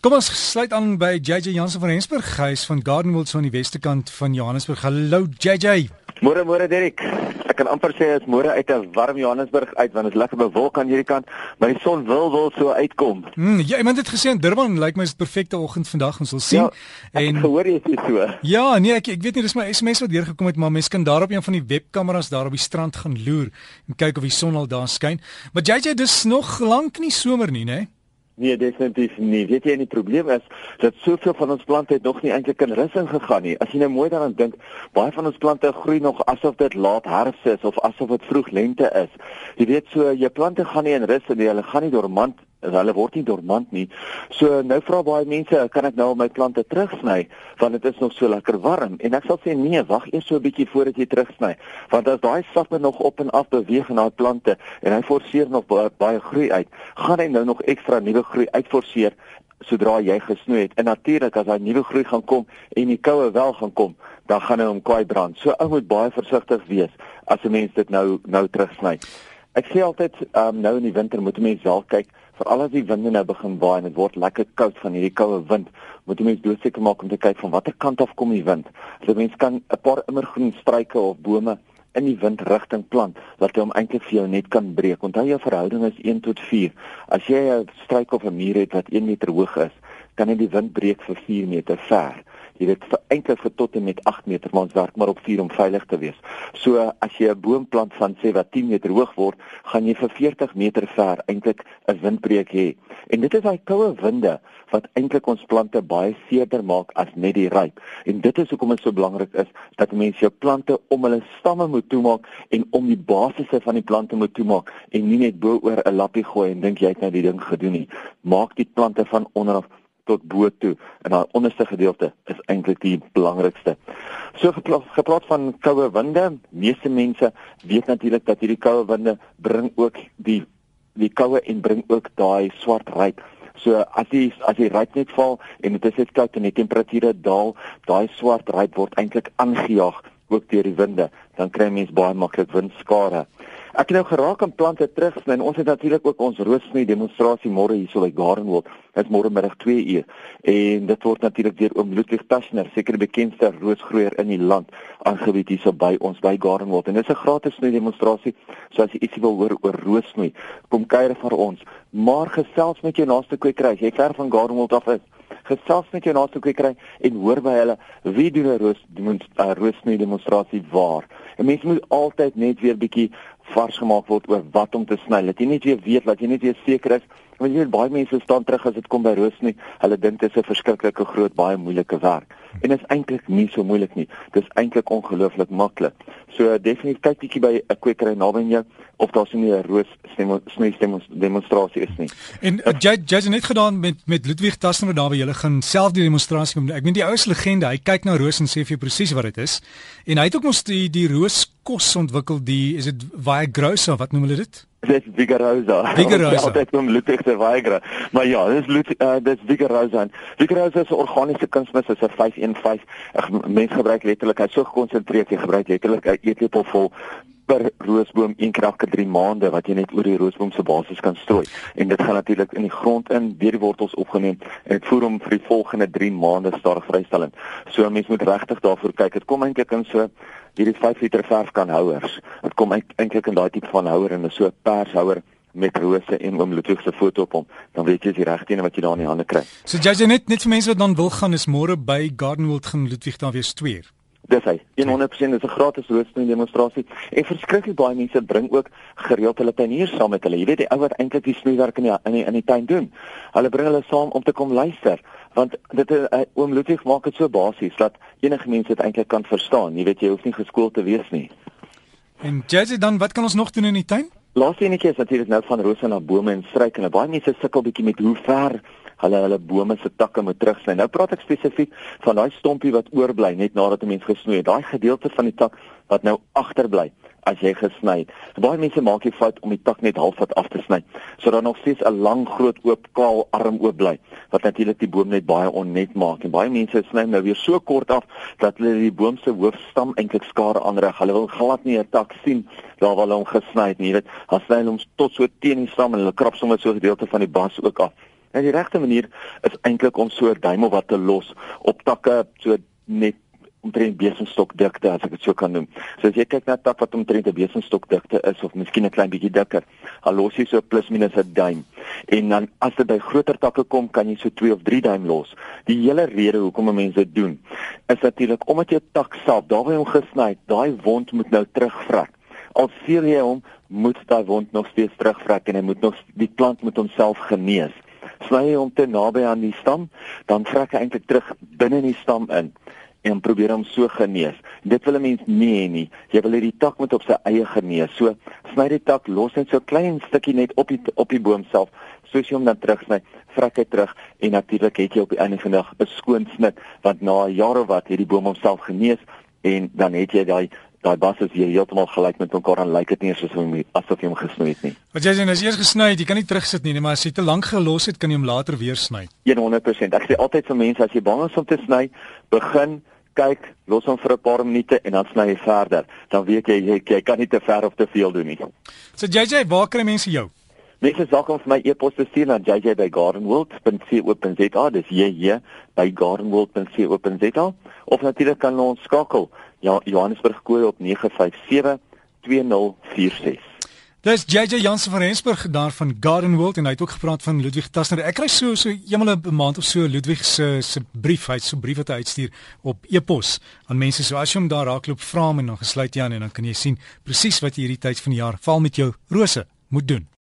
Kom ons sluit aan by JJ Jansen van Rensburg, huis van Gardenwold so aan die weste kant van Johannesburg. Hallo JJ. Môre môre Derek. Ek kan amper sê dit is môre uit 'n warm Johannesburg uit want dit is lekker bewolk aan hierdie kant, maar die son wil wil so uitkom. Mm, ja, iemand het gesê in Durban lyk my is 'n perfekte oggend vandag, ons sal sien. Ja, en gehoor jy dit so? Ja, nee, ek ek weet nie, dis my SMS wat deurgekom het, maar mense kan daarop een van die webkameras daar op die strand gaan loer en kyk of die son al daar skyn. Maar JJ, dis nog lank nie somer nie, né? Nee? Nee, definitief nie. Weet jy, die probleem is dat soveel van ons plante nog nie eintlik in rus ingegaan nie. As jy nou mooi daaraan dink, baie van ons plante groei nog asof dit laat herfs is of asof dit vroeg lente is. Jy weet so, jou plante gaan nie in rus nie, hulle gaan nie dormant hulle word nie dormant nie. So nou vra baie mense, kan ek nou my plante terugsny want dit is nog so lekker warm? En ek sal sê nee, wag eers so 'n bietjie voordat jy terugsny. Want as daai sappe nog op en af beweeg in daai plante en hy forceer nog baie, baie groei uit, gaan hy nou nog ekstra nuwe groei uitforceer sodra jy gesnoei het. En natuurlik as daai nuwe groei gaan kom en die koue wel gaan kom, dan gaan hy hom kwaai brand. So ou moet baie versigtig wees as 'n mens dit nou nou terugsny. Ek sê altyd um, nou in die winter moet 'n mens wel kyk veral as die winde nou begin waai en dit word lekker koud van hierdie koue wind, moet jy mens doodseker maak om te kyk van watter kant af kom die wind. So mens kan 'n paar immergroen struike of bome in die windrigting plant wat hom eintlik vir jou net kan breek. Onthou jou verhouding is 1 tot 4. As jy 'n struik of 'n muur het wat 1 meter hoog is, kan dit die wind breek vir 4 meter ver jy weet vir eintlik vir tot en met 8 meter maar ons werk maar op 4 om veilig te wees. So as jy 'n boom plant van sê wat 10 meter hoog word, gaan jy vir 40 meter ver eintlik 'n windbreek hê. En dit is daai koue winde wat eintlik ons plante baie seerder maak as net die ryp. En dit is hoekom dit so belangrik is dat mense jou plante om hulle stamme moet toemaak en om die basisse van die plante moet toemaak en nie net bo oor 'n lappie gooi en dink jy het nou die ding gedoen nie. Maak die plante van onder af tot bo toe en daai onderste gedeelte is eintlik die belangrikste. So gepraat, gepraat van koue winde, meeste mense weet natuurlik dat hierdie koue winde bring ook die die koue en bring ook daai swart ryp. So as die as die ryp net val en dit is net koud en die temperature daal, daai swart ryp word eintlik aangejaag ook deur die winde, dan kry mense baie maklik windskade. Ek het nou geraak aan plante terugsny en ons het natuurlik ook ons roodsny demonstrasie môre hier so by Gardenwold. Dit is môre middag 2 uur en dit word natuurlik deur oom Ludwig Taschner, seker die bekendste roosgroeier in die land, aangebied hier so by ons by Gardenwold. En dit is 'n gratis sny demonstrasie. So as jy ietsie wil hoor oor roodsny, kom kuier vir ons. Maar gesels met jou naaste kwekery. Jy ver van Gardenwold af is gesels met jou naaste kwekery en hoor by hulle wie doen 'n roos roosny demonstrasie waar. En mense moet altyd net weer bietjie vars gemaak word oor wat om te sny. Dat jy net weer weet, dat jy net weer seker is. Want jy weet baie mense staan terug as dit kom by roos nie. Hulle dink dit is 'n verskriklike groot, baie moeilike werk. En is eintlik nie so moeilik nie. Dit is eintlik ongelooflik maklik. So definitief kyk bietjie by 'n kwekery naby jou of daar sien 'n roos sny demonstrasie is nie. En uh, jy jy het net gedaan met met Ludwig Tassner daar by julle gaan self die demonstrasie kom. Ek weet die ouste legende, hy kyk na roos en sê vir jou presies wat dit is. En hy het ook mos die die roos kos ontwikkel die is dit Viagrosa wat noem hulle dit? Dit is Vigarosa. Vigarosa. Altyd noem Ludwig se Viagra. Maar ja, dit is uh, dit is Vigarosa. Vigarosa is 'n organiese kunsmis, is 'n 515. Mense gebruik letterlik, hy's so gekonsentreer, jy gebruik letterlik 'n eetlepel vol per roosboom een keer elke 3 maande wat jy net oor die roosboom se basis kan strooi. En dit gaan natuurlik in die grond in, deur die wortels opgeneem en dit voer hom vir die volgende 3 maande stadig vrystellend. So 'n mens moet regtig daarvoor kyk. Dit kom eintlik in so hierdie 5 liter verfkanhouers. Dit kom eintlik in daai tipe van houer en 'n so pershouer met rose en oom Ludwig se foto op hom, dan weet jy die regte een wat jy daar in die hande kry. So jy net net vir mense wat dan wil gaan is môre by Gardenwold gaan Ludwig daar weer stweer. Dis hy. 100% is 'n gratis roosteen demonstrasie en verskriklik baie mense bring ook gereeld hulle tuiniers saam met hulle. Jy weet die ou wat eintlik die snoeiwerk in die in die, in die tuin doen. Hulle bring hulle saam om te kom luister want dit uh, oom Ludwig maak dit so basies dat enige mens dit eintlik kan verstaan. Jy weet jy hoef nie geskoold te wees nie. En Jazzy dan wat kan ons nog doen in die tuin? Laaste enetjie is natuurlik nou van rose na bome en struike. Baie mense sukkel bietjie met hoe ver hulle hulle bome se takke moet terugsny. Nou praat ek spesifiek van daai stompie wat oorbly net nadat 'n mens gesnoei het. Daai gedeelte van die tak wat nou agterbly as jy gesny het. Baie mense maak die fout om die tak net halfpad af te sny, sodat nog steeds 'n lang groot oop kaal arm oop bly, wat natuurlik die boom net baie onnet maak. En baie mense sny nou weer so kort af dat hulle die boom se hoofstam eintlik skade aanrig. Hulle wil glad nie 'n tak sien daar waar hulle hom gesny het nie, jy weet. Hulle sny hom tot so teen die stam en hulle krap sommer so 'n gedeelte van die bas ook af En die regte manier is eintlik om so 'n duim of wat te los op takke so net omtrent besemstokdikte as ek dit so kan noem. So as jy kyk na 'n tak wat omtrent 'n besemstokdikte is of miskien 'n klein bietjie dikker, dan los jy so plus minus 'n duim. En dan as dit by groter takke kom, kan jy so 2 of 3 duim los. Die hele rede hoekom mense dit doen, is natuurlik omdat jou tak self, daar waar hy hom gesny het, daai wond moet nou terugvrek. Al sien jy hom, moet daai wond nog steeds terugvrek en hy moet nog die plant moet homself genees. Sny hy hom te naby aan die stam, dan vrek hy eintlik terug binne in die stam in en probeer hom so genees. Dit wil 'n mens nie hê nie. Jy wil hê die tak moet op sy eie genees. So sny die tak los net so klein stukkie net op die op die boom self. Soos jy hom dan terugsny, vrek hy terug en natuurlik het jy op die einde van die dag 'n skoon snit want na of wat het die boom homself genees en dan het jy daai daai bas is hier heeltemal gelyk met mekaar en lyk dit nie asof hom asof jy hom gesny het nie. Wat jy sê as jy eers gesny het, jy kan nie terugsit nie, maar as jy te lank gelos het, kan jy hom later weer sny. 100%. Ek sê altyd vir mense as jy bang is om te sny, begin kyk, los hom vir 'n paar minute en dan sny jy verder. Dan weet jy jy, jy kan nie te ver of te veel doen nie. So JJ, waar kry mense jou? Mense sal kom vir my e-pos stuur na jj@gardenworld.co.za. Dis jj by gardenworld.co.za of natuurlik kan ons skakel. Ja, Johannesburg kooi op 957 2046. Dis JJ Jansen van Rensburg daar van Garden World en hy het ook gepraat van Ludwig Tasner. Ek kry so so eenmal 'n maand of so Ludwig se se brief, hy het so 'n brief wat hy uitstuur op e-pos aan mense. So as jy hom daar raakloop, vra hom en dan gesluit jy aan en dan kan jy sien presies wat jy hierdie tyd van die jaar val met jou rose moet doen.